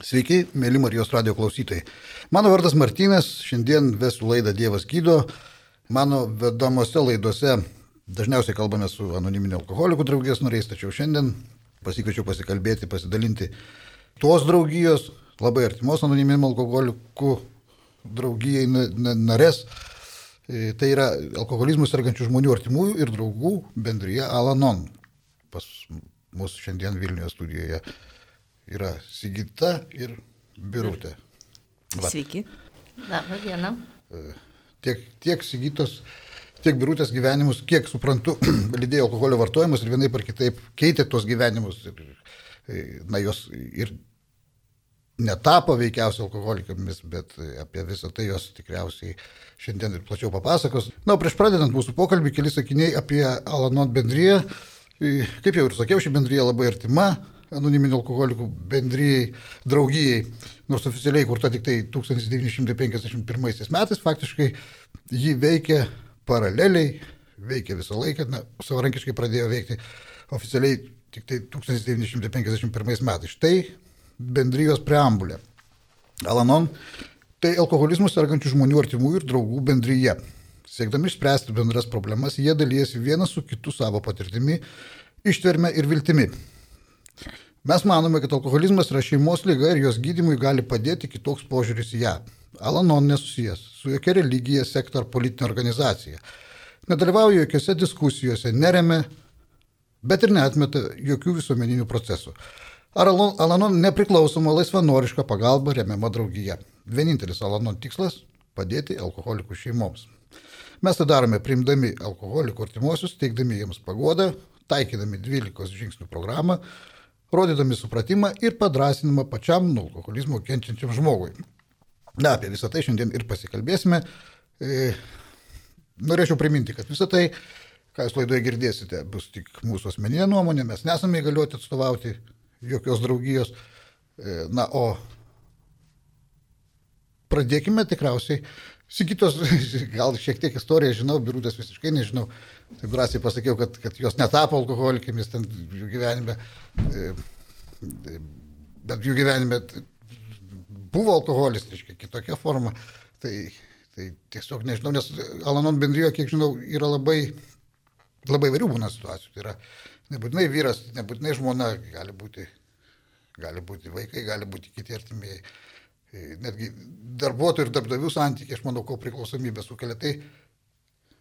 Sveiki, mėly Marijos radio klausytojai. Mano vardas Martynas, šiandien vesiu laidą Dievas gydo. Mano vedomose laidose dažniausiai kalbame su anoniminio alkoholikų draugijos nariais, tačiau šiandien pasikviečiau pasikalbėti, pasidalinti tos draugijos, labai artimos anoniminio alkoholikų draugijai narės. E, tai yra alkoholizmų sergančių žmonių artimųjų ir draugų bendryje Alanon. Pas mus šiandien Vilniuje studijoje yra Sigita ir Birutė. Va. Sveiki. Labą dieną. E, tiek, tiek Sigitos, tiek Birutės gyvenimus, kiek suprantu, lydėjo alkoholio vartojimas ir vienaip ar kitaip keitė tuos gyvenimus. Ir, e, na, jos ir netapo veikiausiai alkoholikėmis, bet apie visą tai jos tikriausiai šiandien ir plačiau papasakos. Na, prieš pradedant mūsų pokalbį, keli sakiniai apie Alanon bendryje. Kaip jau ir sakiau, ši bendryje labai artima anoniminių alkoholikų bendryjai, draugijai, nors oficialiai kurta tik tai 1951 metais, faktiškai ji veikia paraleliai, veikia visą laiką, na, savarankiškai pradėjo veikti oficialiai tik tai 1951 metais. Štai bendrijos preambulė. Alanon tai alkoholizmus sergančių žmonių artimųjų ir draugų bendryje. Siekdami išspręsti bendras problemas, jie dalyjasi vienas su kitu savo patirtimi, ištverme ir viltimi. Mes manome, kad alkoholizmas yra šeimos lyga ir jos gydimui gali padėti kitoks požiūris į ją. Alanon nesusijęs su jokia religija, sekta ar politinė organizacija. Nedalyvauja jokiose diskusijose, neremia, bet ir neatmeta jokių visuomeninių procesų. Ar Alanon nepriklausoma laisvanoriška pagalba remiama draugija. Vienintelis Alanon tikslas - padėti alkoholikų šeimoms. Mes tai darome priimdami alkoholikų artimuosius, teikdami jiems pagodą, taikydami 12 žingsnių programą, rodydami supratimą ir padrasinimą pačiam nuo alkoholizmo kenčiančiam žmogui. Na, apie visą tai šiandien ir pasikalbėsime. E, norėčiau priminti, kad visą tai, ką jūs laidoje girdėsite, bus tik mūsų asmeninė nuomonė, mes nesame įgaliuoti atstovauti jokios draugijos. E, na, o pradėkime tikriausiai. Sigitos, gal šiek tiek istoriją žinau, birutės visiškai nežinau. Taip drąsiai pasakiau, kad, kad jos netapo alkoholikėmis ten jų gyvenime, e, e, bet jų gyvenime buvo alkoholis, reiškia, kitokia forma. Tai, tai tiesiog nežinau, nes Alanon bendrijoje, kiek žinau, yra labai, labai vairių būna situacijų. Tai yra nebūtinai vyras, nebūtinai žmona, gali būti, gali būti vaikai, gali būti kiti artimieji. E, netgi darbuotojų ir darbdavių santykiai, aš manau, ko priklausomybė sukelia. Tai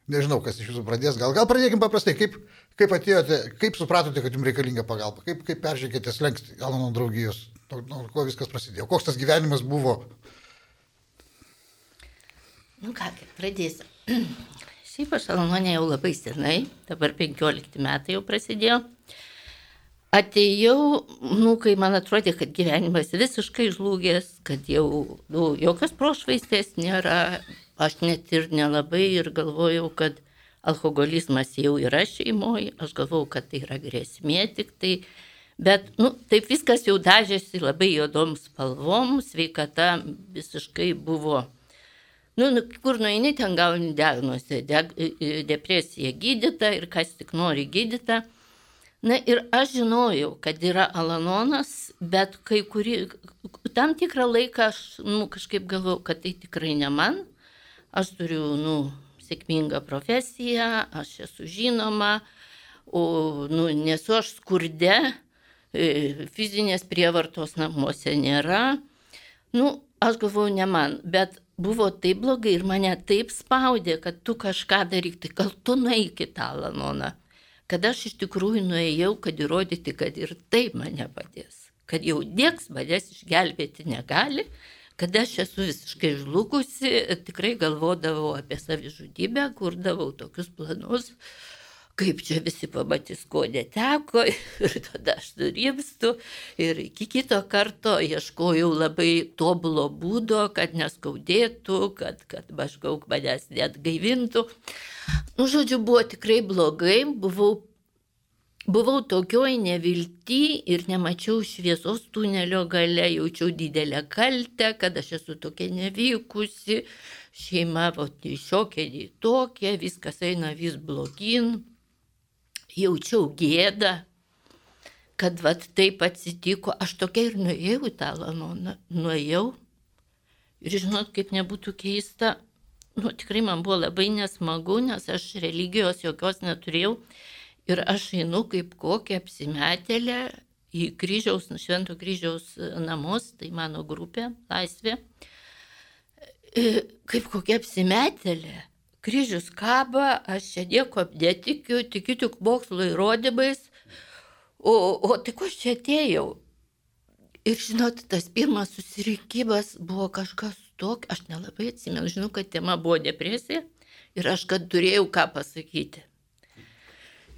Nežinau, kas iš jūsų pradės. Gal, gal pradėkime paprastai. Kaip, kaip atėjote, kaip supratote, kad jums reikalinga pagalba? Kaip, kaip peržengėte slengsti Alano draugijos? Nuo, ko viskas prasidėjo? Koks tas gyvenimas buvo? Nu ką, pradėsiu. Šiaip aš Alononė jau labai senai, dabar 15 metai jau prasidėjo. Atėjau, nu, kai man atrodė, kad gyvenimas visiškai žlugęs, kad jau nu, jokios prošvaistės nėra, aš net ir nelabai ir galvojau, kad alkoholizmas jau yra šeimoje, aš galvojau, kad tai yra grėsmė tik tai, bet, nu, taip viskas jau dažėsi labai juodom spalvom, sveikata visiškai buvo, nu, nu kur nueini, ten gauni diagnozę, de, depresija gydyta ir kas tik nori gydyta. Na ir aš žinojau, kad yra Alanonas, bet kai kurį, tam tikrą laiką aš nu, kažkaip galvojau, kad tai tikrai ne man aš turiu, nu, sėkmingą profesiją, aš esu žinoma, o, nu, nesu aš skurde, e, fizinės prievartos namuose nėra. Nu, aš galvoju, ne man, bet buvo taip blogai ir mane taip spaudė, kad tu kažką daryk, tai gal tu nueik į tą lanoną. Kad aš iš tikrųjų nuėjau, kad įrodyti, kad ir taip mane padės. Kad jau nieks manęs išgelbėti negali, kad aš esu visiškai žlugusi, tikrai galvodavau apie savižudybę, kurdavau tokius planus, kaip čia visi pamatys, ko neteko ir tada aš nurimstu ir iki kito karto ieškojau labai tobulo būdo, kad neskaudėtų, kad, kad maždaug manęs net gaivintų. Nu, žodžiu, buvo tikrai blogai, buvau Buvau tokioj nevilti ir nemačiau šviesos tunelio gale, jaučiau didelę kaltę, kad aš esu tokia nevykusi, šeima nei šiokia, nei tokia, viskas eina vis blogin, jaučiau gėdą, kad vat taip atsitiko, aš tokia ir nuėjau į tą lanoną, nuėjau. Ir žinot, kaip nebūtų keista, nu, tikrai man buvo labai nesmagu, nes aš religijos jokios neturėjau. Ir aš einu kaip kokia apsimetėlė į kryžiaus, švento kryžiaus namus, tai mano grupė, laisvė. E, kaip kokia apsimetėlė. Kryžius kaba, aš čia nieko netikiu, tikiu tik mokslo įrodymais, o, o tai ko aš čia atėjau? Ir žinot, tas pirmas susirinkimas buvo kažkas tokio, aš nelabai atsimenu, žinau, kad tema buvo depresija ir aš kad turėjau ką pasakyti.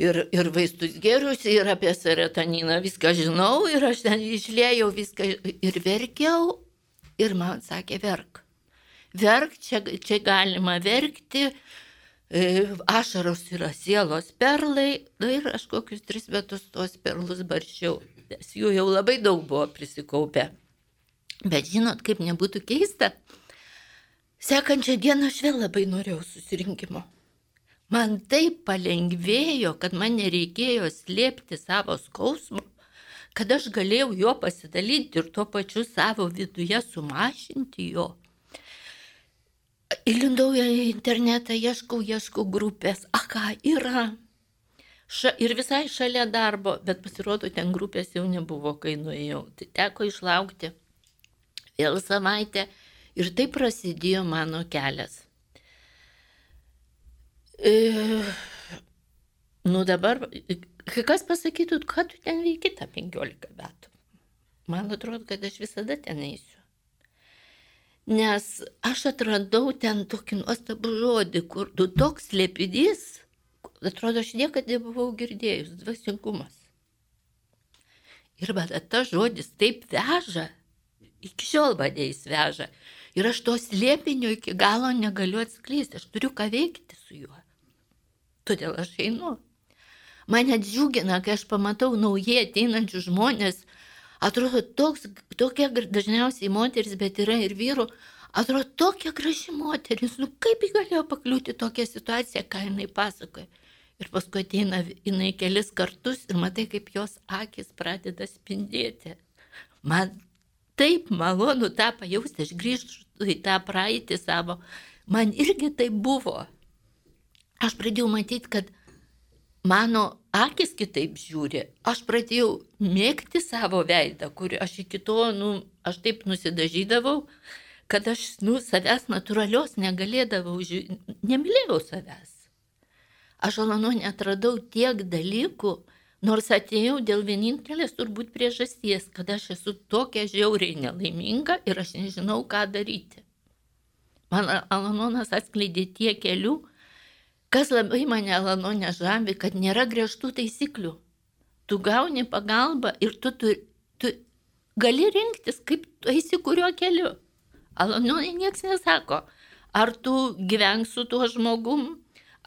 Ir, ir vaistus geriausi, ir apie serotoniną viską žinau, ir aš ten išlėjau viską ir verkiau, ir man sakė, verk. Verk, čia, čia galima verkti, E, ašaros yra sielos perlai, na ir aš kokius tris metus tuos perlus baršiau, nes jų jau labai daug buvo prisikaupę. Bet žinot, kaip nebūtų keista, sekančią dieną aš vėl labai norėjau susirinkimo. Man taip palengvėjo, kad man nereikėjo slėpti savo skausmo, kad aš galėjau jo pasidalinti ir tuo pačiu savo viduje sumažinti jo įlindau į internetą, ieškau, ieškau grupės, a ką yra. Ša, ir visai šalia darbo, bet pasirodo, ten grupės jau nebuvo, kai nuėjau. Tai teko išlaukti vėl savaitę ir taip prasidėjo mano kelias. E, nu dabar, kas pasakytų, kad tu ten veiki tą 15 metų. Man atrodo, kad aš visada ten eisiu. Nes aš atradau ten tokį nuostabų žodį, kur tu toks lėpidys, atrodo, aš niekada nebuvau girdėjus, dvasingumas. Ir bet tas žodis taip veža, iki šiol mane jis veža. Ir aš to slėpinio iki galo negaliu atskleisti, aš turiu ką veikti su juo. Todėl aš einu. Mane džiugina, kai aš pamatau naujai ateinančius žmonės, atrodo toks, tokia dažniausiai moteris, bet yra ir vyrų, atrodo tokia graži moteris, nu kaip ji galėjo pakliūti tokią situaciją, ką jinai pasakoja. Ir paskui ateina jinai kelis kartus ir matai, kaip jos akis pradeda spindėti. Man taip malonu tą pajausti, aš grįžtu į tą praeitį savo. Man irgi tai buvo. Aš pradėjau matyti, kad mano akis kitaip žiūri. Aš pradėjau mėgti savo veidą, kurį aš iki to, nu, aš taip nusidažydavau, kad aš, nu, savęs natūralios negalėdavau, žiūrėti, nemylėjau savęs. Aš Alanonė atradau tiek dalykų, nors atėjau dėl vienintelės turbūt priežasties, kad aš esu tokia žiauriai nelaiminga ir aš nežinau, ką daryti. Man Alanonas atskleidė tiek kelių, Kas labai mane Lanonė žavi, kad nėra griežtų taisyklių. Tu gauni pagalbą ir tu, tu, tu gali rinktis, kaip tu eisi kuriuo keliu. Alononė niekas nesako, ar tu gyvenk su tuo žmogum,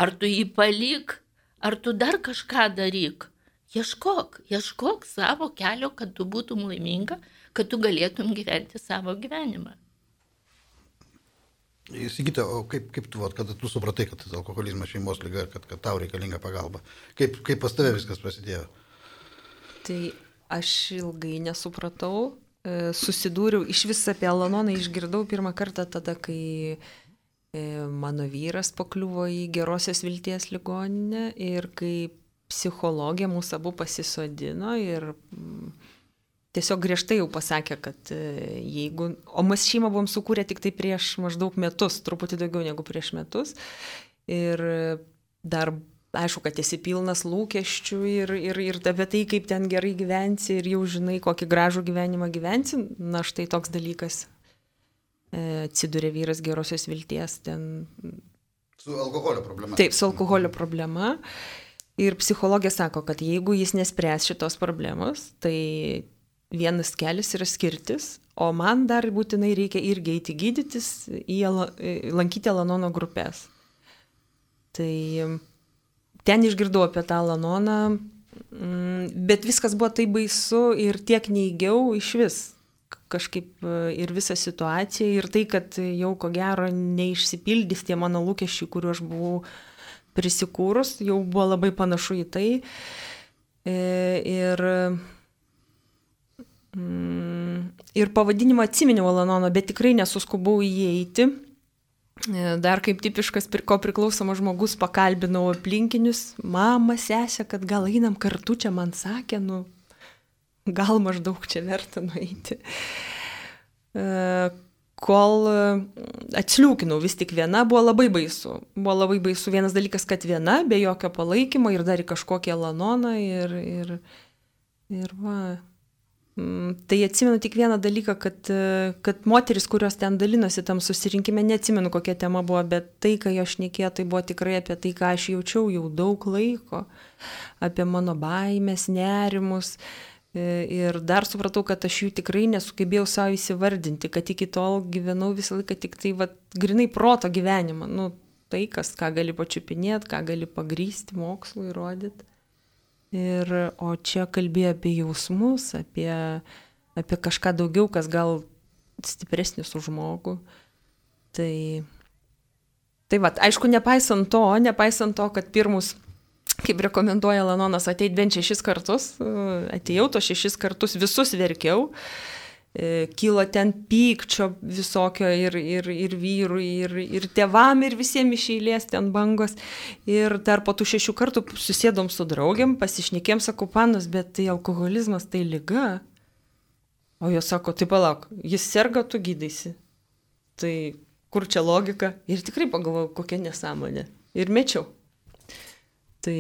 ar tu jį palik, ar tu dar kažką daryk. Ieškok, ieškok savo kelio, kad tu būtum laiminga, kad tu galėtum gyventi savo gyvenimą. Įsigyti, o kaip, kaip tu, vat, kada tu supratai, kad alkoholizmas šeimos lyga ir kad, kad tau reikalinga pagalba? Kaip, kaip pas tave viskas prasidėjo? Tai aš ilgai nesupratau, e, susidūriau, iš vis apie Alanoną išgirdau pirmą kartą tada, kai e, mano vyras pakliuvo į gerosios vilties ligoninę ir kai psichologija mūsų abu pasisodino ir tiesiog griežtai jau pasakė, kad e, jeigu, o mes šeimą buvom sukūrę tik tai prieš maždaug metus, truputį daugiau negu prieš metus. Ir dar aišku, kad esi pilnas lūkesčių ir, ir, ir apie tai, kaip ten gerai gyvensi ir jau žinai, kokį gražų gyvenimą gyvensi, na štai toks dalykas e, atsidūrė vyras gerosios vilties ten. Su alkoholio problema. Taip, su alkoholio problema. Ir psichologija sako, kad jeigu jis nespręs šitos problemos, tai vienas kelias yra skirtis, o man dar būtinai reikia irgi eiti gydytis, į lankyti Alanono grupės. Tai ten išgirdau apie tą Alanoną, mm, bet viskas buvo taip baisu ir tiek neįgiau iš vis kažkaip e, ir visą situaciją ir tai, kad jau ko gero neišsipildys tie mano lūkesčiai, kuriuo aš buvau prisikūrus, jau buvo labai panašu į tai. E, ir ir pavadinimą atsiminiau Alanono, bet tikrai nesuskubau įeiti. E, dar kaip tipiškas ko priklausomas žmogus pakalbinau aplinkinius, mamą, sesę, kad gal einam kartu, čia man sakė, nu, gal maždaug čia verta nueiti. E, kol e, atsliūkinau vis tik viena, buvo labai baisu. Buvo labai baisu vienas dalykas, kad viena, be jokio palaikymo ir dar į kažkokią lanoną ir, ir, ir va, Mm, tai atsimenu tik vieną dalyką, kad, e, kad moteris, kurios ten dalinosi tam susirinkime, neatsimenu kokia tema buvo, bet tai, ką aš nekėjo, tai buvo tikrai apie tai, ką aš jaučiau jau daug laiko, apie mano baimės, nerimus. E, ir dar supratau, kad aš jų tikrai nesugebėjau savo įsivardinti, kad iki tol gyvenau visą laiką tik tai, va, grinai proto gyvenimą. Nu, tai, kas, ką gali pačiupinėti, ką gali pagrysti mokslu įrodyti. Ir, o čia kalbėjo apie jausmus, apie, apie kažką daugiau, kas gal stipresnis už žmogų. Tai, tai va, aišku, nepaisant to, nepaisant to, kad pirmus, kaip rekomenduoja Lanonas, ateit bent šešis kartus, atėjau to šešis kartus, visus verkiau. E, kilo ten pykčio visokio ir, ir, ir vyrui, ir, ir tėvam, ir visiems iš eilės ten bangos. Ir dar po tų šešių kartų susėdom su draugiam, pasišnekėm, sakau, panas, bet tai alkoholizmas, tai lyga. O jos sako, tai palauk, jis serga, tu gydaisi. Tai kur čia logika? Ir tikrai pagalvojau, kokia nesąmonė. Ir mečiau. Tai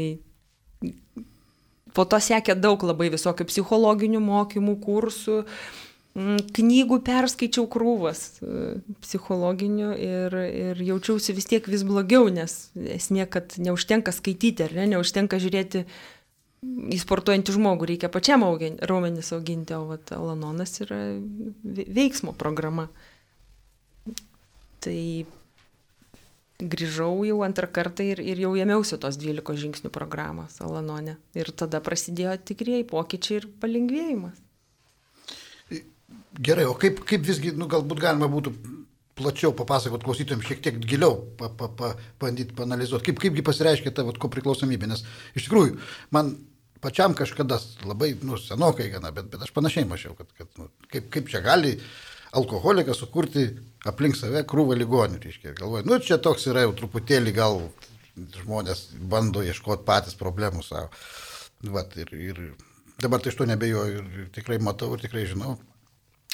po to sekė daug labai visokių psichologinių mokymų, kursų, uh, knygų perskaičiau krūvas e, psichologinių ir, ir jaučiausi vis tiek vis blogiau, nes esmė, kad neužtenka skaityti, ar ne, neužtenka žiūrėti į sportuojantį žmogų, reikia pačiam augin, raumenis auginti, o vat, Alanonas yra veiksmo programa. Tai grįžau jau antrą kartą ir, ir jau ėmiausi tos 12 žingsnių programos Alanone. Ir tada prasidėjo tikrieji pokyčiai ir palengvėjimas. Gerai, o kaip, kaip visgi, nu, galbūt galima būtų plačiau papasakot klausytojams, šiek tiek giliau pa, pa, pa, bandyti panalizuoti, kaip, kaipgi pasireiškia ta ko priklausomybė, nes iš tikrųjų man pačiam kažkada labai, nu, senokai gana, bet, bet aš panašiai mačiau, kad, kad nu, kaip, kaip čia gali alkoholikas sukurti aplink save krūvą ligonių, reiškia, galvoju, nu, čia toks yra jau truputėlį gal žmonės bando ieškoti patys problemų savo. Vat, ir, ir dabar tai iš to nebejoju ir tikrai matau ir tikrai žinau,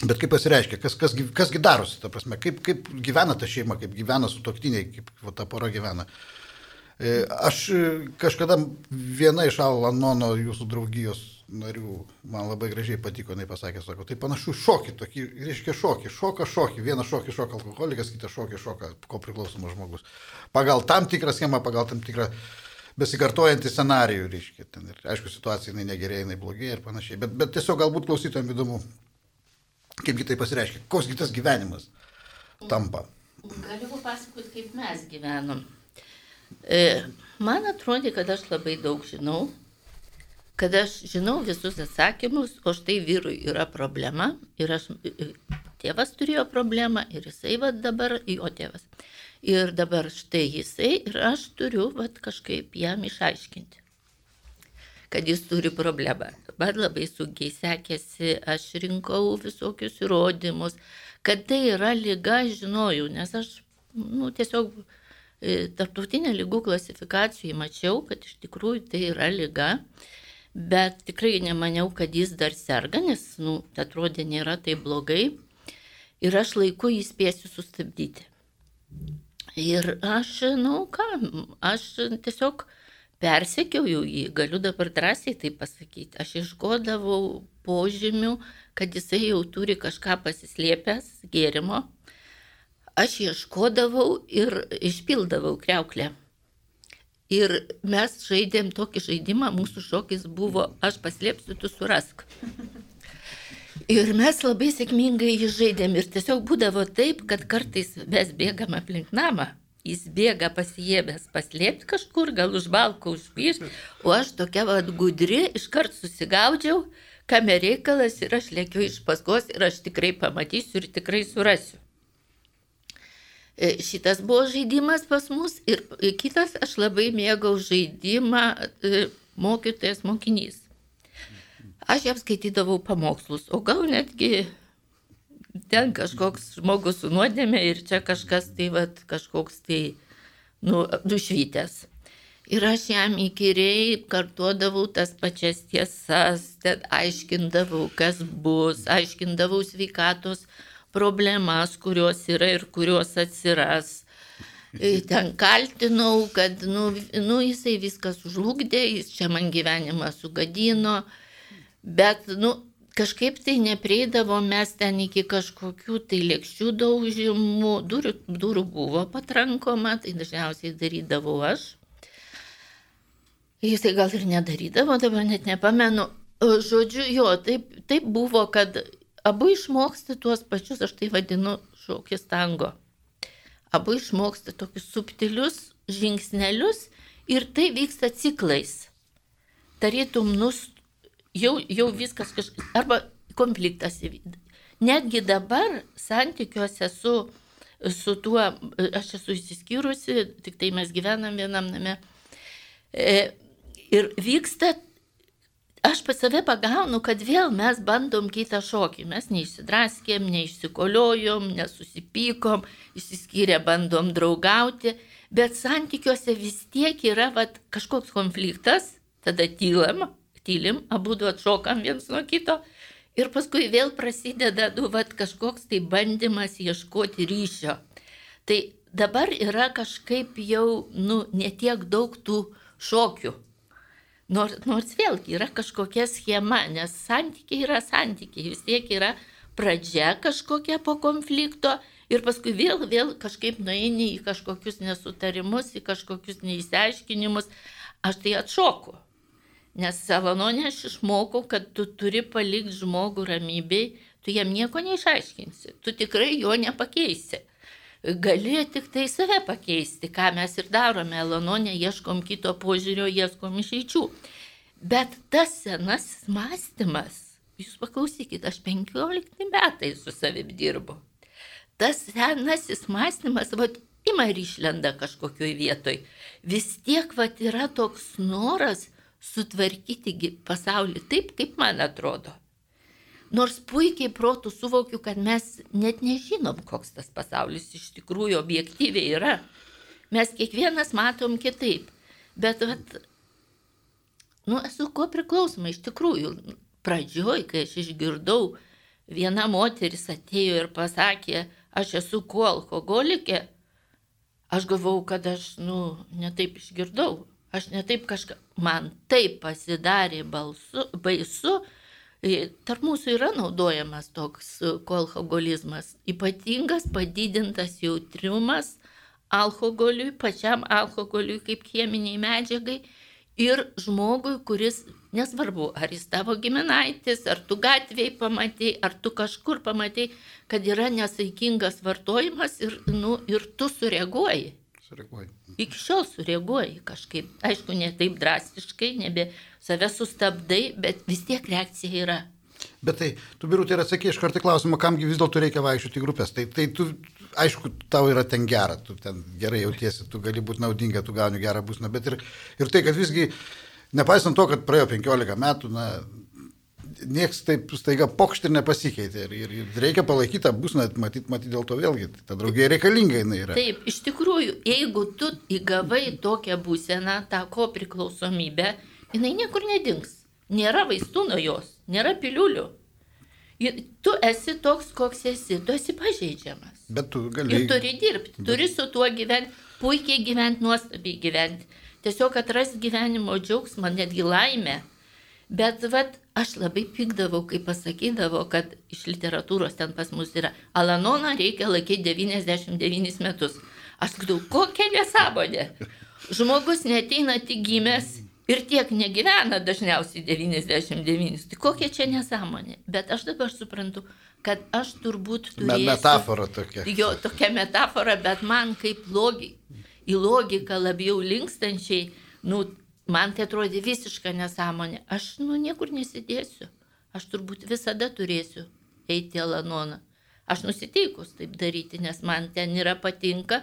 Bet kaip pasireiškia, kas, kas, kasgi darosi, ta prasme, kaip, kaip gyvena ta šeima, kaip gyvena su toktiniai, kaip va, ta pora gyvena. E, aš kažkada viena iš Alanono jūsų draugijos narių man labai gražiai patiko, jinai pasakė, sako, tai panašu šokį, tokį, reiškia šokį, šoka šokį, vieną šokį šoka alkoholikas, kitą šokį šoka ko priklausomas žmogus. Pagal tam tikrą schemą, pagal tam tikrą besikartojantį scenarijų, reiškia. Ten, ir, aišku, situacija jinai negerėja, jinai blogėja ir panašiai. Bet, bet tiesiog galbūt klausytojams įdomu Kaipgi tai pasireiškia? Koksgi tas gyvenimas tampa? Galiu papasakoti, kaip mes gyvenom. E, man atrodė, kad aš labai daug žinau, kad aš žinau visus atsakymus, o štai vyrui yra problema ir aš, e, tėvas turėjo problemą ir jisai va dabar, jo tėvas. Ir dabar štai jisai ir aš turiu va kažkaip jam išaiškinti kad jis turi problemą. Man labai sunkiai sekėsi, aš rinkau visokius įrodymus, kad tai yra lyga, žinojau, nes aš nu, tiesiog e, tarptautinė lygų klasifikacijai mačiau, kad iš tikrųjų tai yra lyga, bet tikrai nemaniau, kad jis dar serga, nes, nu, atrodė, nėra tai blogai ir aš laiku jį spėsiu sustabdyti. Ir aš, nu ką, aš tiesiog persekiojau jį, galiu dabar drąsiai tai pasakyti. Aš išgodavau požymių, kad jisai jau turi kažką pasislėpęs gėrimo. Aš ieškodavau ir išpildavau kreuklę. Ir mes žaidėm tokį žaidimą, mūsų šokis buvo, aš paslėpsiu, tu surask. Ir mes labai sėkmingai jį žaidėm ir tiesiog būdavo taip, kad kartais mes bėgam aplink namą Jis bėga pasijėbęs paslėpti kažkur, gal už balko užpyš, o aš tokia vad gudri, iškart susigaudžiau, kame reikalas ir aš lėkiu iš paskos ir aš tikrai pamatysiu ir tikrai surasiu. E, šitas buvo žaidimas pas mus ir kitas aš labai mėgau žaidimą e, mokytojas mokinys. aš jam skaitydavau pamokslus, o gal netgi ten kažkoks žmogus su nuodėmė ir čia kažkas tai, va, kažkoks tai, nu, dušvytės. Ir aš jam įkyriai kartuodavau tas pačias tiesas, ten aiškindavau, kas bus, aiškindavau sveikatos problemas, kurios yra ir kurios atsiras. Ten kaltinau, kad nu, nu, jisai viską sužlugdė, jis čia man gyvenimą sugadino, bet nu, kažkaip tai neprieidavo mes ten iki kažkokių tai lėkščių daužimų, durų, durų buvo patrankoma, tai dažniausiai darydavau aš. Jisai gal ir nedarydavo, dabar net nepamenu. Žodžiu, jo, taip, taip buvo, kad abu išmoksti tuos pačius, aš tai vadinu šokis tango. Abu išmoksti tokius subtilius žingsnelius ir tai vyksta ciklais. Tarytum, nus, jau, jau viskas kažkas, arba konfliktas. Netgi dabar santykiuose su, su tuo, aš esu įsiskyrusi, tik tai mes gyvenam vienam name. E, Ir vyksta, aš pas save pagaunu, kad vėl mes bandom kitą šokį. Mes neišsidraskėm, neišsikoliojom, nesusipykom, išsiskyrę bandom draugauti, bet santykiuose vis tiek yra vat, kažkoks konfliktas, tada tylam, tylim, abu du atšokam viens nuo kito. Ir paskui vėl prasideda, du, vat, kažkoks tai bandymas ieškoti ryšio. Tai dabar yra kažkaip jau, nu, netiek daug tų šokių Nors, nors vėlgi yra kažkokia schema, nes santykiai yra santykiai, vis tiek yra pradžia kažkokia po konflikto ir paskui vėl, vėl kažkaip nueini į kažkokius nesutarimus, į kažkokius neįsiaiškinimus, aš tai atšoku. Nes Savanonė aš išmokau, kad tu turi palikti žmogų ramybei, tu jam nieko neišaiškinsi, tu tikrai jo nepakeisi gali tik tai save pakeisti, ką mes ir darome, Elanonė, ieškom kito požiūrio, ieškom išeičių. Bet tas senasis mąstymas, jūs paklausykite, aš 15 metai su savim dirbu. Tas senasis mąstymas, vad, ima ir išlenda kažkokioj vietoj. Vis tiek, vad, yra toks noras sutvarkyti pasaulį taip, kaip man atrodo. Nors puikiai protų suvokiu, kad mes net nežinom, koks tas pasaulis iš tikrųjų objektyviai yra. Mes kiekvienas matom kitaip. Bet, vat, nu, esu ko priklausoma iš tikrųjų. Pradžioj, kai aš išgirdau, viena moteris atėjo ir pasakė, aš esu kuo alkoholikė, aš galvau, kad aš, nu, netaip išgirdau. Aš netaip kažką, man taip pasidarė balsu, baisu, Tarp mūsų yra naudojamas toks alkoholizmas, ypatingas padidintas jautriumas alkoholiui, pačiam alkoholiui kaip cheminiai medžiagai ir žmogui, kuris, nesvarbu, ar jis tavo giminaitis, ar tu gatvėje pamatai, ar tu kažkur pamatai, kad yra nesaikingas vartojimas ir, nu, ir tu sureaguoji. Sureaguoji. Iki šiol sureaguoji kažkaip, aišku, ne taip drastiškai, nebe save sustabdai, bet vis tiek reakcija yra. Bet tai, tu birutė ir atsakė iš karto klausimą, kamgi vis dėlto reikia vaikščioti grupės. Tai, tai tu, aišku, tau yra ten gera, tu ten gerai jautiesi, tu gali būti naudinga, tu gauni gerą būsną, bet ir, ir tai, kad visgi, nepaisant to, kad praėjo 15 metų, na, nieks taip staiga pokšt ir nepasikeitė. Ir, ir, ir reikia palaikyti tą būsną, matyti, matyti dėl to vėlgi. Ta draugė reikalinga jinai yra. Taip, iš tikrųjų, jeigu tu įgavai tokią būseną, tą ko priklausomybę, jinai niekur nedings. Nėra vaistų nuo jos, nėra piliulių. Tu esi toks, koks esi, tu esi pažeidžiamas. Bet tu gali. Ir turi dirbti, turi su tuo gyventi, puikiai gyventi, nuostabiai gyventi. Tiesiog atrasti gyvenimo džiaugsmą, netgi laimę. Bet vat, aš labai pykdavau, kai pasakydavo, kad iš literatūros ten pas mus yra Alanoną reikia laikyti 99 metus. Aš sakau, kokia nesąmonė. Žmogus neteina tik gimęs ir tiek negyvena dažniausiai 99. Tai kokia čia nesąmonė. Bet aš dabar suprantu, kad aš turbūt turiu... Metafora tokia. Jo, tokia metafora, bet man kaip logi, į logiką labiau linkstančiai, nu, man tai atrodė visiška nesąmonė. Aš, nu, niekur nesidėsiu. Aš turbūt visada turėsiu eiti į Lanoną. Aš nusiteikus taip daryti, nes man ten yra patinka.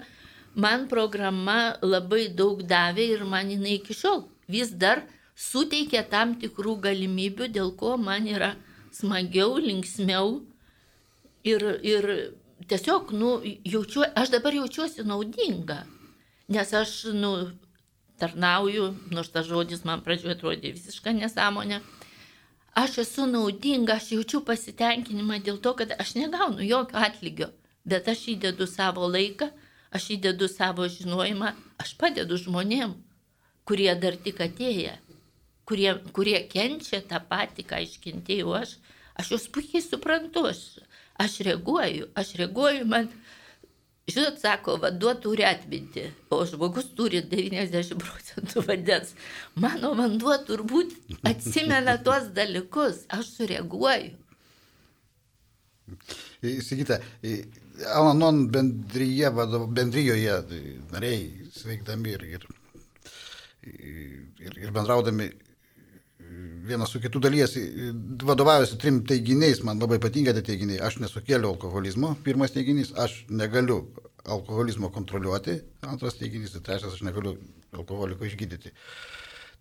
Man programa labai daug davė ir man jinai iki šiol vis dar suteikia tam tikrų galimybių, dėl ko man yra smagiau, linksmiau ir, ir tiesiog, nu, jaučiu, aš dabar jaučiuosi naudinga, nes aš, nu, tarnauju, nors tas žodis man pradžioje atrodė visišką nesąmonę. Aš esu naudinga, aš jaučiu pasitenkinimą dėl to, kad aš negaunu jokio atlygio, bet aš įdedu savo laiką, aš įdedu savo žinojimą, aš padedu žmonėm, kurie dar tik atėję, kurie, kurie kenčia tą patį, ką iškentėjau aš, aš juos puikiai suprantu, aš, aš reaguoju, aš reaguoju, man Žinot, sako, vanduo turi atminti, o žmogus turi 90 procentų vandens. Mano vanduo turbūt atsimena tuos dalykus, aš sureaguoju. Įsigita, Alanon bendryje, bendryjoje nariai sveikdami ir, ir, ir, ir bendraudami vienas su kitu dalyjasi, vadovaujasi trim teiginiais, man labai patinka tie teiginiai. Aš nesukėliau alkoholizmo, pirmas teiginys, aš negaliu alkoholizmo kontroliuoti, antras teiginys, ir trečias, aš negaliu alkoholiko išgydyti.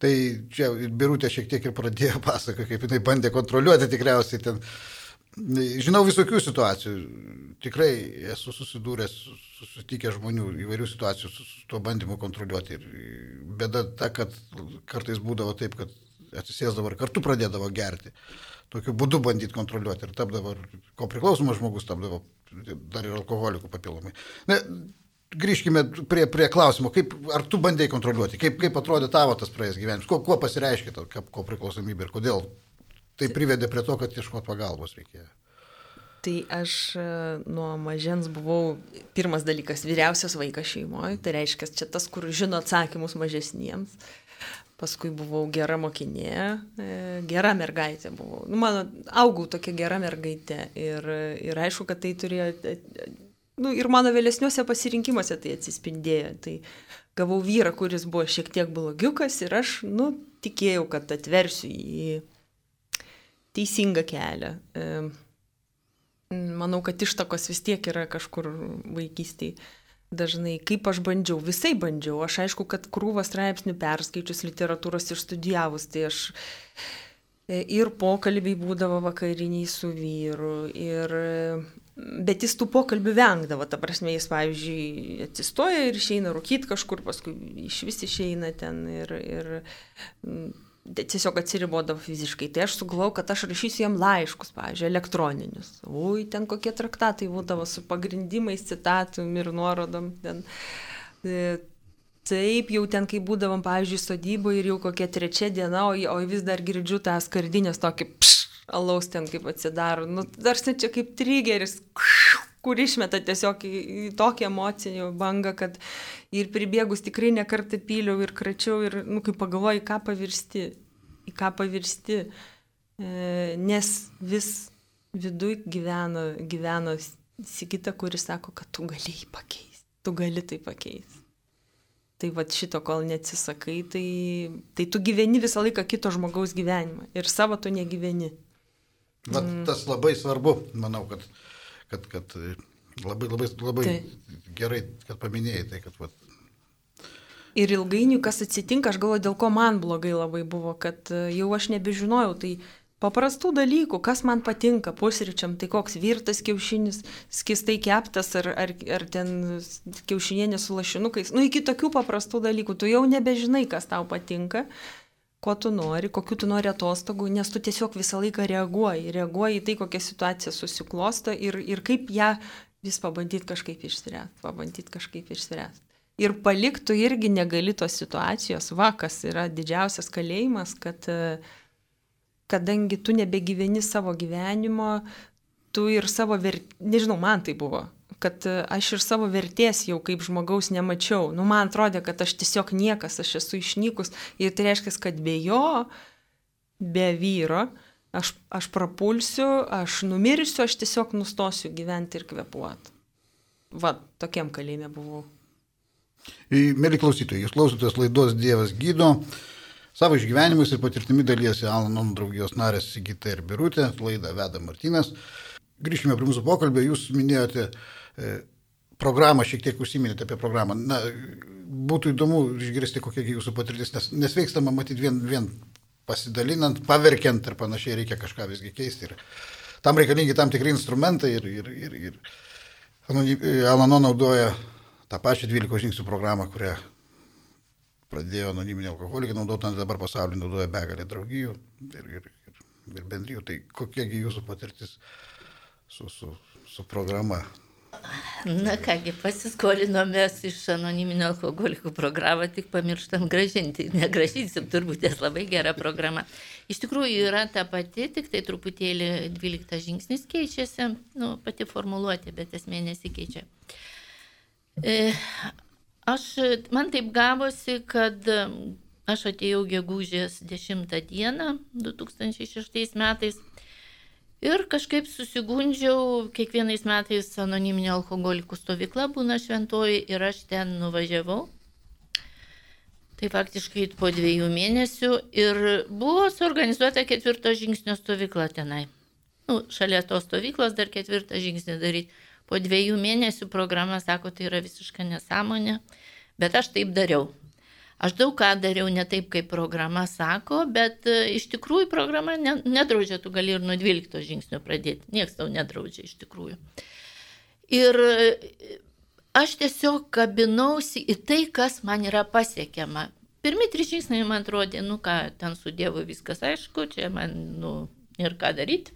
Tai čia Birutė šiek tiek ir pradėjo pasakoti, kaip jinai bandė kontroliuoti tikriausiai ten. Žinau visokių situacijų, tikrai esu susidūręs, susitikęs žmonių įvairių situacijų su, su tuo bandymu kontroliuoti. Ir bėda ta, kad kartais būdavo taip, kad atsisėsdavo ir kartu pradėdavo gerti. Tokiu būdu bandyti kontroliuoti ir tapdavo, ko priklausomas žmogus tapdavo dar ir alkoholikų papildomai. Na, grįžkime prie, prie klausimo, kaip, ar tu bandėjai kontroliuoti, kaip, kaip atrodė tavo tas praėjęs gyvenimas, kuo, kuo pasireiškia ta ko priklausomybė ir kodėl tai privedė prie to, kad ieškoti pagalbos reikėjo. Tai aš e, nuo mažens buvau pirmas dalykas vyriausias vaikas šeimoje, tai reiškia, čia tas, kur žino atsakymus mažesniems. Uh, paskui buvau gera mokinė, e, gera mergaitė buvau. Nu, mano, augau tokia gera mergaitė ir, ir aišku, kad tai turėjo, nu, ir mano vėlesniuose pasirinkimuose tai atsispindėjo. Tai gavau vyrą, kuris buvo šiek tiek blogiukas ir aš, nu, tikėjau, kad atversiu į teisingą kelią. E, manau, kad ištakos vis tiek yra kažkur vaikystėje dažnai, kaip aš bandžiau, visai bandžiau. Aš aišku, kad krūvą straipsnių perskaičius literatūros išstudijavus, tai aš e, ir pokalbiai būdavo vakariniai su vyru, ir, bet jis tų pokalbių vengdavo, ta prasme, jis, pavyzdžiui, atsistoja ir išeina rūkyti kažkur, paskui iš vis išeina ten ir, ir tiesiog atsiribodavo fiziškai. Tai aš sugalvojau, kad aš rašysiu jam laiškus, pavyzdžiui, elektroninius. Ui, ten kokie traktatai būdavo su pagrindimais, citatum ir nuorodom. Ten. E, taip, jau ten, kai būdavom, pavyzdžiui, sodyboje ir jau kokia trečia diena, o, o vis dar girdžiu tą skardinės tokį pš, alaus ten kaip atsidaro. Nu, dar čia kaip trigeris, kur išmeta tiesiog į, į tokią emocinį bangą, kad ir pribėgus tikrai nekartą pyliau ir kračiau ir, nu, kai pagalvoju, ką pavirsti, į ką pavirsti, e, nes vis viduj gyveno, gyveno Sigita, kuris sako, kad tu gali jį pakeisti, tu gali tai pakeisti. Tai va šito, kol neatsisakai, tai, tai tu gyveni visą laiką kito žmogaus gyvenimą ir savo tu negyveni. Vat mm. tas labai svarbu, manau, kad, kad, kad labai, labai, labai tai. gerai, kad paminėjai tai, kad vat, Ir ilgainiui, kas atsitinka, aš galvoju, dėl ko man blogai labai buvo, kad e, jau aš nebežinojau, tai paprastų dalykų, kas man patinka pusryčiam, tai koks virtas kiaušinis, skistai keptas ar, ar, ar ten kiaušinienė su lašinukais, nu iki tokių paprastų dalykų, tu jau nebežinai, kas tau patinka ko tu nori, kokiu tu nori atostogų, nes tu tiesiog visą laiką reaguoji, reaguoji į tai, kokia situacija susiklosto ir, ir kaip ją vis pabandyti kažkaip išspręsti, pabandyti kažkaip išspręsti ir paliktų irgi negali tos situacijos, va, kas yra didžiausias kalėjimas, kad kadangi tu nebegyveni savo gyvenimo, tu ir savo vertės, nežinau, man tai buvo, kad aš ir savo vertės jau kaip žmogaus nemačiau. Nu, man atrodė, kad aš tiesiog niekas, aš esu išnykus ir tai reiškia, kad be jo, be vyro, aš, aš prapulsiu, aš numirsiu, aš tiesiog nustosiu gyventi ir kvepuoti. Va, tokiam kalėjime buvau. Mėly klausytojai, jūs klausotės laidos Dievas gydo. Savo išgyvenimus ir patirtimi dalyjasi Alanon draugijos narės Sigita ir Birutė, laidą veda Martinas. Grįžkime prie mūsų pokalbio, jūs minėjote e, programą šiek tiek užsiminėte apie programą. Na, būtų įdomu išgirsti, kokia jūsų patirtis, nes nesveikstama matyti vien, vien pasidalinant, paverkiant ir panašiai reikia kažką visgi keisti. Ir tam reikalingi tam tikri instrumentai ir, ir, ir, ir Alano naudoja tą pačią 12 žingsnių programą, kurią pradėjo anoniminė alkoholikai naudoti, dabar pasaulyje naudoja begalę draugijų ir, ir, ir, ir bendrijų. Tai kokiagi jūsų patirtis su, su, su programa? Na kągi, pasiskolinomės iš anoniminio alkoholikų programą, tik pamirštam gražinti. Negražinsim, turbūt nes labai gera programa. Iš tikrųjų yra ta pati, tik tai truputėlį 12 žingsnis keičiasi, nu, pati formuluotė, bet esmė nesikeičia. E, aš, man taip gavosi, kad aš atėjau gegužės 10 dieną 2006 metais Ir kažkaip susigundžiau, kiekvienais metais anoniminė alkoholikų stovykla būna šventoji ir aš ten nuvažiavau. Tai faktiškai po dviejų mėnesių ir buvo suorganizuota ketvirto žingsnio stovykla tenai. Nu, šalia tos stovyklos dar ketvirtą žingsnį daryti. Po dviejų mėnesių programa sako, tai yra visiška nesąmonė, bet aš taip dariau. Aš daug ką dariau ne taip, kaip programa sako, bet e, iš tikrųjų programa ne, nedraudžia, tu gali ir nuo 12 žingsnio pradėti. Niekas tau nedraudžia iš tikrųjų. Ir e, aš tiesiog kabinausi į tai, kas man yra pasiekiama. Pirmi trys žingsniai man atrodė, nu ką, ten su Dievu viskas aišku, čia man, nu, ir ką daryti.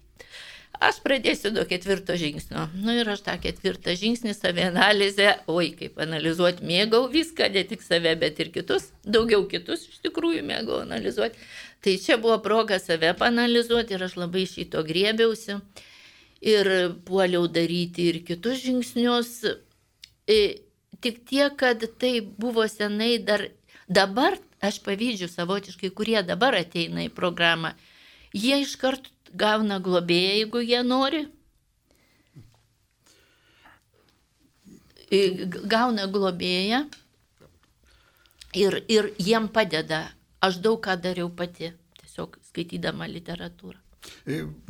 Aš pradėsiu nuo ketvirto žingsnio. Na nu, ir aš tą ketvirtą žingsnį, savianalizę, oi, kaip analizuoti, mėgau viską, ne tik save, bet ir kitus, daugiau kitus iš tikrųjų mėgau analizuoti. Tai čia buvo proga save panalizuoti ir aš labai šito grėbiausi ir puoliau daryti ir kitus žingsnius. E, tik tiek, kad tai buvo senai dar, dabar aš pavyzdžių savotiškai, kurie dabar ateina į programą, jie iškart gauna globėją, jeigu jie nori. Gauna globėją ir, ir jiem padeda. Aš daug ką dariau pati, tiesiog skaitydama literatūrą.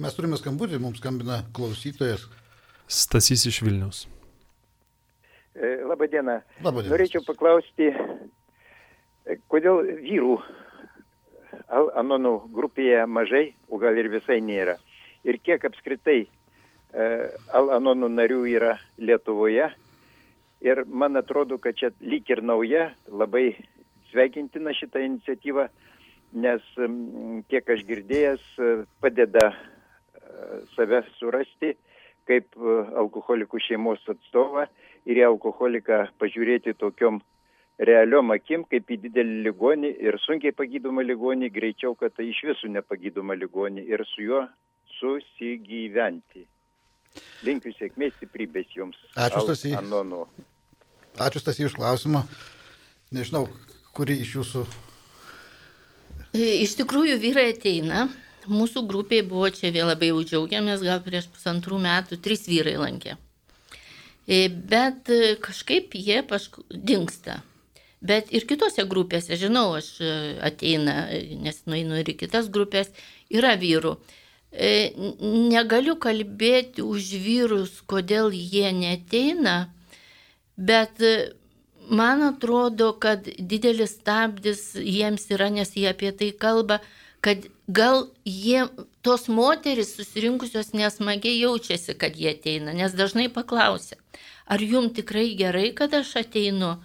Mes turime skambutį, mums skambina klausytojas. Stasys iš Vilnius. Labadiena. Labadiena. Norėčiau paklausti, kodėl vyrų anonų grupėje mažai, o gal ir visai nėra. Ir kiek apskritai e, anonų narių yra Lietuvoje. Ir man atrodo, kad čia lyg ir nauja, labai sveikintina šitą iniciatyvą, nes kiek aš girdėjęs, e, padeda e, save surasti kaip alkoholikų šeimos atstovą ir į alkoholiką pažiūrėti tokiom realiom akim kaip į didelį ligonį ir sunkiai pagydomą ligonį, greičiau, kad tai iš visų nepagydomą ligonį ir su juo susigyventi. Linkiu sėkmės, stiprybės jums. Ačiū, Stasy. Anonu. Ačiū, Stasy, už klausimą. Nežinau, kuri iš jūsų. E, iš tikrųjų, vyrai ateina. Mūsų grupiai buvo čia vėl labai jau džiaugiamės, gal prieš pusantrų metų trys vyrai lankė. E, bet e, kažkaip jie paskui dinksta. Bet ir kitose grupėse, žinau, aš e, ateina, nes nueinu ir į kitas grupės, yra vyrų. E, negaliu kalbėti už vyrus, kodėl jie neteina, bet e, man atrodo, kad didelis stabdis jiems yra, nes jie apie tai kalba, kad gal jie, tos moteris susirinkusios nesmagiai jaučiasi, kad jie ateina, nes dažnai paklausia, ar jums tikrai gerai, kad aš ateinu,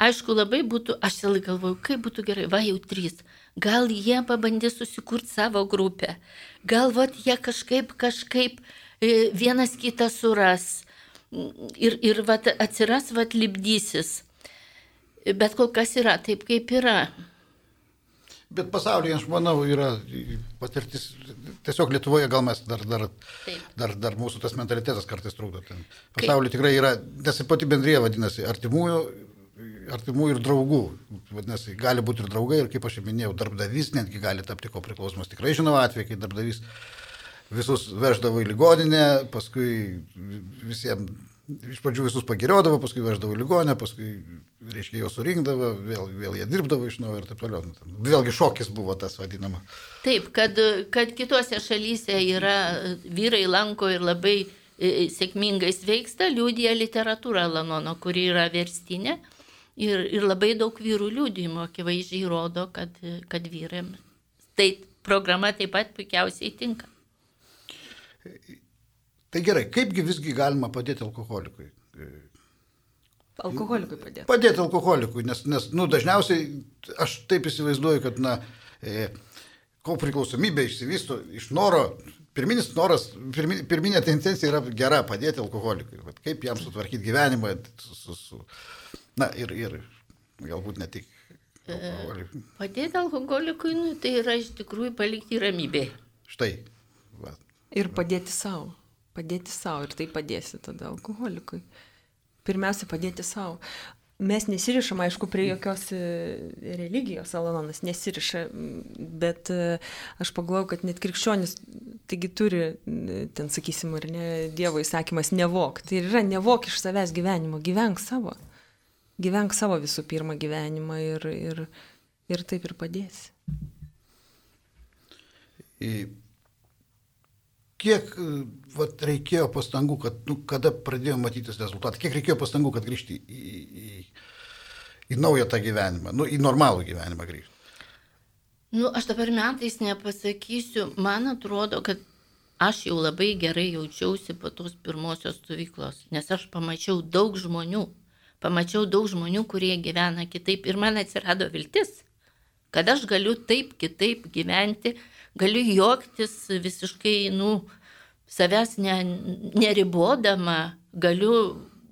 Aišku, labai būtų, aš vėl galvoju, kaip būtų gerai, va jau trys. Gal jie pabandys susikurti savo grupę. Gal vat jie kažkaip, kažkaip e, vienas kitą suras. Ir, ir vat atsiras, vat libdysis. Bet kol kas yra taip, kaip yra. Bet pasaulyje, aš manau, yra patirtis, tiesiog Lietuvoje gal mes dar, dar, Taip. dar, dar mūsų tas mentalitetas kartais trukdo. Pasaulyje tikrai yra, nes pati bendrėje vadinasi, artimųjų artimų ir draugų. Vadinasi, gali būti ir draugai, ir kaip aš jau minėjau, darbdavys netgi gali tapti ko priklausomas. Tikrai žinau atvejį, kai darbdavys visus veždavo į ligoninę, paskui visiems, iš pradžių visus pagiriodavo, paskui veždavo į ligoninę, paskui, reiškia, juos surinkdavo, vėl, vėl jie dirbdavo iš naujo ir taip toliau. Vėlgi šokis buvo tas vadinama. Taip, kad, kad kitose šalyse yra vyrai lanko ir labai e, sėkmingai sveiksta, liūdija literatūra Lanono, kuri yra verstinė. Ir, ir labai daug vyrų liūdėjimo akivaizdžiai rodo, kad, kad vyram tai programa taip pat puikiausiai tinka. Tai gerai, kaipgi visgi galima padėti alkoholikui? Alkoholikui padėti. Padėti alkoholikui, nes, nes nu, dažniausiai aš taip įsivaizduoju, kad na, e, ko priklausomybė išsivysto iš noro, pirminis noras, pirminė, pirminė tendencija yra gera padėti alkoholikui. Vat kaip jam sutvarkyti gyvenimą, su, su, su, na ir, ir galbūt ne tik. alkoholikui. Padėti alkoholikui, nu, tai yra iš tikrųjų palikti ramybė. Štai. Va. Ir padėti savo. Padėti savo ir tai padėsi tada alkoholikui. Pirmiausia, padėti savo. Mes nesirišam, aišku, prie jokios e, religijos, Alanonas nesiriša, bet e, aš pagalvoju, kad net krikščionis, taigi turi, e, ten sakysim, ar ne, Dievo įsakymas nevok. Tai yra nevok iš savęs gyvenimo, gyvenk savo. Gyvenk savo visų pirma gyvenimą ir, ir, ir taip ir padėsi. į kiek e, vat, reikėjo pastangų, kad, nu, kada pradėjo matytis rezultatai, kiek reikėjo pastangų, kad grįžti į, į, į naują tą gyvenimą, nu, į normalų gyvenimą grįžti. Nu, aš dabar metais nepasakysiu, man atrodo, kad aš jau labai gerai jaučiausi po tos pirmosios stovyklos, nes aš pamačiau daug žmonių, pamačiau daug žmonių, kurie gyvena kitaip ir man atsirado viltis, kad aš galiu taip kitaip gyventi, galiu juoktis visiškai, nu, savęs ne, neribodama, galiu,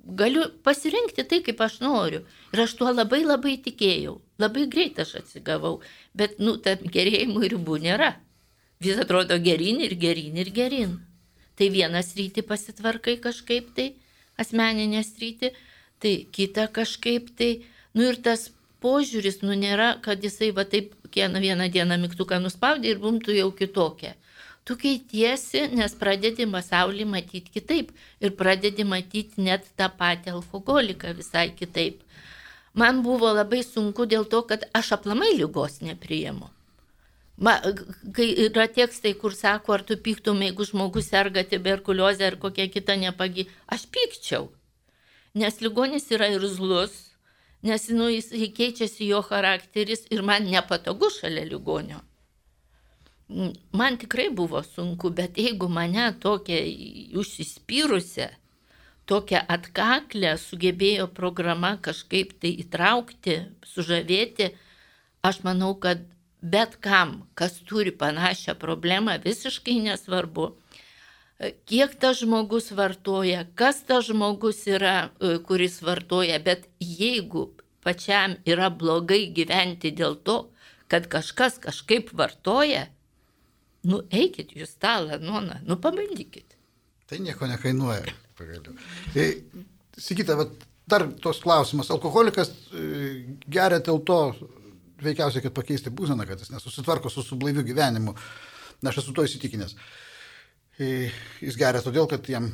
galiu pasirinkti tai, kaip aš noriu. Ir aš tuo labai labai tikėjau. Labai greit aš atsigavau. Bet, nu, tarp gerėjimų ribų nėra. Vis atrodo gerin ir gerin ir gerin. Tai vienas rytį pasitvarkai kažkaip tai, asmeninė rytį, tai kita kažkaip tai, nu ir tas požiūris, nu nėra, kad jisai va taip vieną dieną mygtuką nuspaudė ir bumtų jau kitokia. Tu keitiesi, nes pradedi pasaulį matyti kitaip ir pradedi matyti net tą patį alkoholiką visai kitaip. Man buvo labai sunku dėl to, kad aš aplamai lygos nepriimu. Ma, kai yra tekstai, kur sako, ar tu piktum, jeigu žmogus serga tuberkuliozę ar kokią kitą nepagi, aš pikčiau. Nes ligonis yra ir zlus, nes nu, jis keičiasi jo charakteris ir man nepatogu šalia ligonio. Man tikrai buvo sunku, bet jeigu mane tokia užsispyrusią, tokią atkaklę sugebėjo programa kažkaip tai įtraukti, sužavėti, aš manau, kad bet kam, kas turi panašią problemą, visiškai nesvarbu, kiek tas žmogus vartoja, kas tas žmogus yra, e, kuris vartoja, bet jeigu pačiam yra blogai gyventi dėl to, kad kažkas kažkaip vartoja, nu eikit jūs tą lanoną, nu pabandykit. Tai nieko nekainuoja. Pagaliau. E, vat, dar tos klausimas. Alkoholikas e, geria dėl to, veikiausiai, kad pakeisti būseną, kad jis nesusitvarko su sublaiviu gyvenimu. Na, aš esu to įsitikinęs. Jis geria todėl, kad jam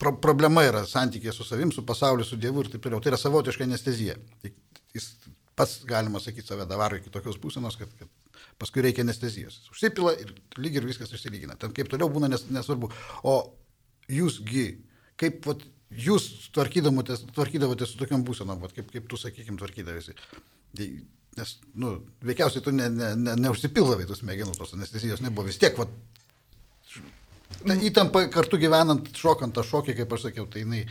pro problema yra santykė su savim, su pasauliu, su Dievu ir taip toliau. Tai yra savotiška anestezija. Tai Jis pats, galima sakyti, save davaro iki tokios būsenos, kad, kad paskui reikia anestezijos. Jis Užsipila ir lyg ir viskas išsilygina. Ten kaip toliau būna nes, nesvarbu. O jūsgi, kaip vat, jūs tvarkydavotės, su tokiam būsenom, vat, kaip, kaip tu, sakykim, tvarkydavėsi. Tai, nes, nu, veikiausiai tu ne, ne, ne, neužsipildavai tos smegenų, tos anestezijos nebuvo. Vis tiek, vat, ta įtampa kartu gyvenant, šokant tą šokį, kaip aš sakiau, tai jinai...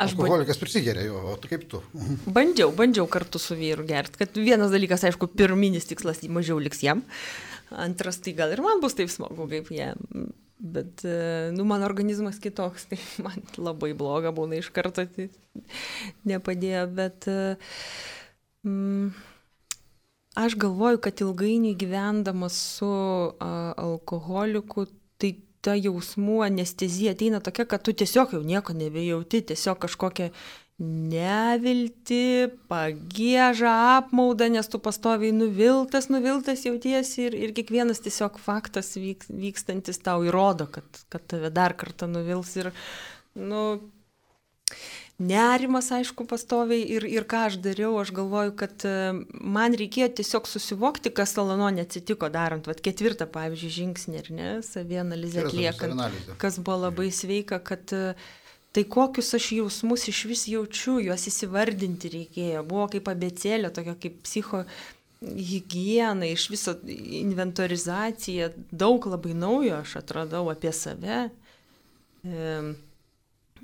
Aš Alkoholikas prisigeria jo, o tu kaip tu? Mhm. bandžiau, bandžiau kartu su vyru gerti, kad vienas dalykas, aišku, pirminis tikslas mažiau liks jam, antras tai gal ir man bus taip smagu kaip jam. Bet, e, nu, mano organizmas kitoks, tai man labai bloga būna iš karto, tai nepadėjo, bet e, mm, aš galvoju, kad ilgainiui gyvendamas su a, alkoholiku, tai ta jausmų anestezija ateina tokia, kad tu tiesiog jau nieko nebejauti, tiesiog kažkokia nevilti, pagėžą, apmaudą, nes tu pastoviai nuviltas, nuviltas jautiesi ir, ir kiekvienas tiesiog faktas vyk, vykstantis tau įrodo, kad, kad tave dar kartą nuvils ir, nu, nerimas, aišku, pastoviai ir, ir ką aš dariau, aš galvoju, kad e, man reikėjo tiesiog susivokti, kas Alanonė atsitiko darant, vad ketvirtą, pavyzdžiui, žingsnį, ar ne, savianalizę atliekant, kas buvo labai sveika, kad e, tai kokius aš jausmus iš vis jaučiu, juos įsivardinti reikėjo, buvo kaip abecėlė, tokia kaip psicho higiena, iš viso inventorizacija, daug labai naujo aš atradau apie save. E,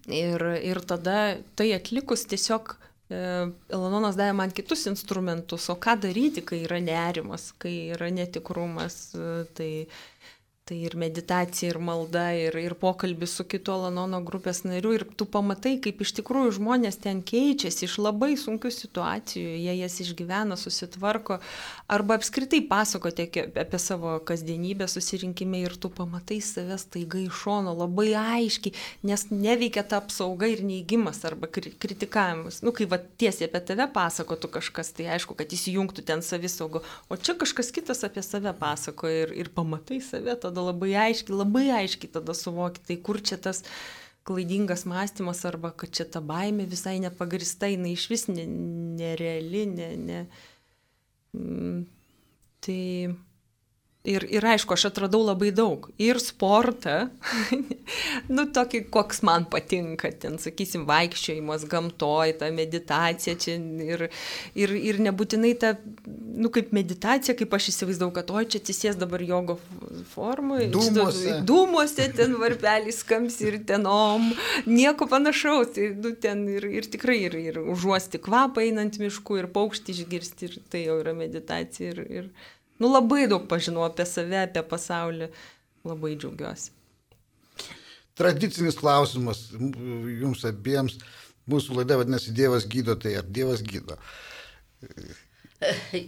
Ir, ir tada tai atlikus tiesiog e, Elononas davė man kitus instrumentus, o ką daryti, kai yra nerimas, kai yra netikrumas, e, tai Tai ir meditacija, ir malda, ir, ir pokalbis su kitu Alanono grupės nariu. Ir tu pamatai, kaip iš tikrųjų žmonės ten keičiasi iš labai sunkių situacijų, jie jas išgyvena, susitvarko, arba apskritai pasakoti apie savo kasdienybę susirinkime ir tu pamatai savęs taiga iš šono labai aiškiai, nes neveikia ta apsauga ir neįgymas arba kritikavimas. Nu, kai va tiesiai apie tave pasakotų kažkas, tai aišku, kad įsijungtų ten savisaugo, o čia kažkas kitas apie save pasakoja ir, ir pamatai save tada tada labai aiškiai, labai aiškiai tada suvoki, tai kur čia tas klaidingas mąstymas arba kad čia ta baimė visai nepagrista, jinai iš vis nereali, ne, ne. Mm, tai Ir, ir aišku, aš atradau labai daug. Ir sportą, nu tokį, koks man patinka, ten, sakysim, vaikščiojimas gamtoj, ta meditacija čia ir, ir, ir nebūtinai ta, nu kaip meditacija, kaip aš įsivaizdavau, kad oi čia atsisės dabar jogo formui. Dūmuose. Dūmuose ten varpelis skams ir tenom, nieko panašaus. Tai, nu, ten ir, ir tikrai ir, ir užuosti kvapą einant mišku ir paukštį išgirsti ir tai jau yra meditacija. Ir, ir, Nu labai daug pažinau apie save, apie pasaulį. Labai džiaugiuosi. Tradicinis klausimas jums abiems. Mūsų laida vadinasi Dievas gydo, tai ar Dievas gydo?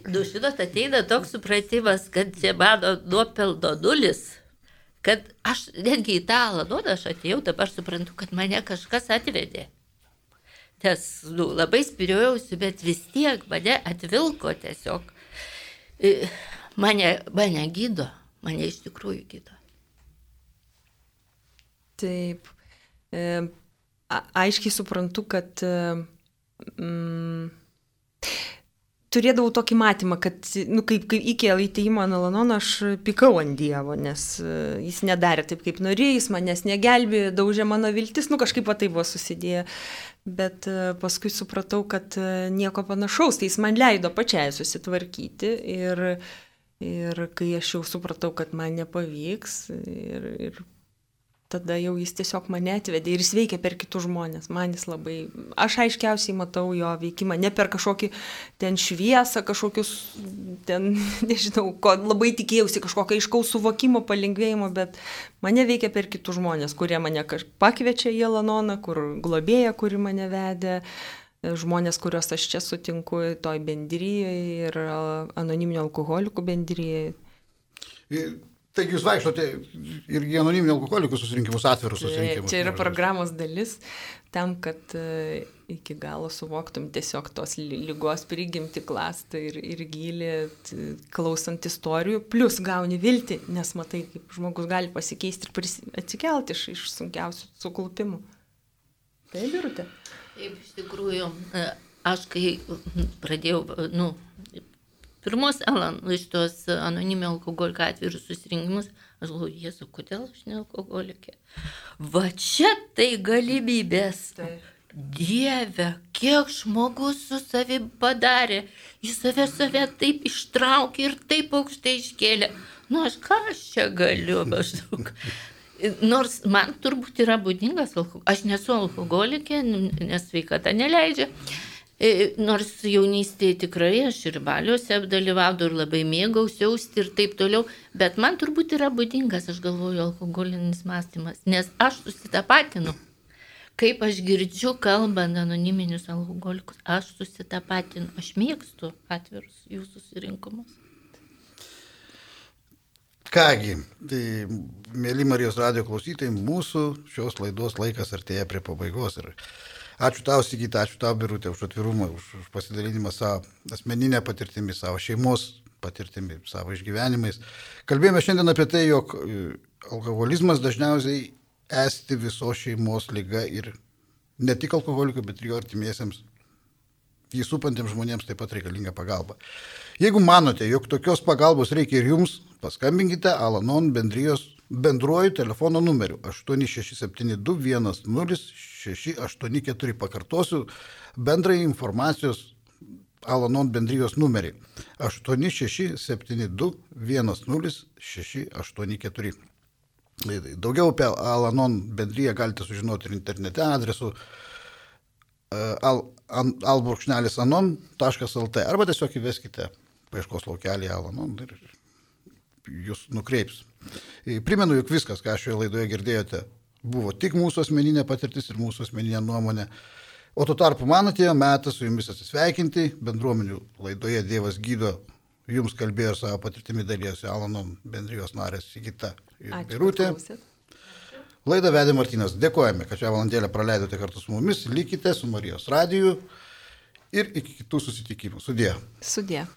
Nu, žinot, ateina toks supratimas, kad čia mano nuopelno nulis, kad aš netgi į tą ladoną aš atėjau, dabar suprantu, kad mane kažkas atvedė. Nes nu, labai spiriojausi, bet vis tiek mane atvilko tiesiog mane, mane gydo, mane iš tikrųjų gydo. Taip. E, aiškiai suprantu, kad e, mm, turėdavau tokį matymą, kad, nu, kaip, kaip iki įteimo Nalanono aš pikau ant Dievo, nes e, jis nedarė taip, kaip norėjo, jis manęs negelbėjo, daužė mano viltis, nu kažkaip tai buvo susidėję. Bet e, paskui supratau, kad nieko panašaus, tai jis man leido pačiai susitvarkyti ir, Ir kai aš jau supratau, kad man nepavyks, ir, ir tada jau jis tiesiog mane atvedė ir jis veikia per kitus žmonės. Man jis labai, aš aiškiausiai matau jo veikimą, ne per kažkokį ten šviesą, kažkokius, ten, nežinau, ko labai tikėjausi, kažkokio aiškaus suvokimo, palengvėjimo, bet mane veikia per kitus žmonės, kurie mane pakviečia į Elanoną, kur globėja, kuri mane vedė, žmonės, kuriuos aš čia sutinku toj bendryje ir anoniminio alkoholikų bendryje. Taigi jūs vaikštote ir į anoniminio alkoholikų susirinkimus, atvirus susirinkimus. Čia yra programos dalis tam, kad e, iki galo suvoktum tiesiog tos lygos prigimti klastą ir, ir gilį, klausant istorijų, plus gauni viltį, nes matai, kaip žmogus gali pasikeisti ir atsikelti iš, iš sunkiausių suklupimų. Taip, Birutė. Taip, iš tikrųjų, e, aš kai pradėjau, nu, pirmos Alan, iš tos anonimio alkoholikų atvirus susirinkimus, aš galvoju, Jėzu, kodėl aš ne alkoholikė? Va čia tai galimybės. Taip. Dieve, kiek žmogus su savim padarė, jis save save taip ištraukė ir taip aukštai iškėlė. Nu, aš ką aš čia galiu maždaug. Nors man turbūt yra būdingas. Aš nesu alkoholikė, nes sveikata neleidžia. E, nors jaunystėje tikrai aš ir baliuose dalyvaudavau ir labai mėgausiausi ir taip toliau, bet man turbūt yra būdingas, aš galvoju, alkoholinis mąstymas, nes aš susitapatinu. Kaip aš girdžiu kalbant anoniminius alkoholikus, aš susitapatinu, aš mėgstu atvirus jūsų susirinkimus. Kągi, tai mėly Marijos radio klausytojai, mūsų šios laidos laikas artėja prie pabaigos. Ir ačiū tau, Sigita, ačiū tau, Birutė, už atvirumą, už, už pasidalinimą savo asmeninę patirtimį, savo šeimos patirtimį, savo išgyvenimais. Kalbėjome šiandien apie tai, jog e, alkoholizmas dažniausiai esti visos šeimos lyga ir ne tik alkoholikui, bet ir jo artimiesiems, jį supantiems žmonėms taip pat reikalinga pagalba. Jeigu manote, jog tokios pagalbos reikia ir jums, paskambinkite Alanon bendrijos bendruoju telefono numeriu 8672100684. Pakartosiu bendrai informacijos Alanon bendrijos numerį 8672100684. Daugiau apie Alanon bendryją galite sužinoti ir internete adresu al, an, albrūkšnelis.anon.lt arba tiesiog įveskite paieškos laukelį Alanon ir jūs nukreips. Primenu, jog viskas, ką šioje laidoje girdėjote, buvo tik mūsų asmeninė patirtis ir mūsų asmeninė nuomonė. O tuo tarpu man atėjo metas su jumis atsisveikinti. Bendruomenių laidoje Dievas gydo jums kalbėjo savo patirtimi dalyjosi Alanon bendrijos narės Sigita ir Birutė. Laidą vedė Martinas. Dėkojame, kad šią valandėlę praleidote kartu su mumis. Likite su Marijos radiju ir iki kitų susitikimų. Sudė. Sudė.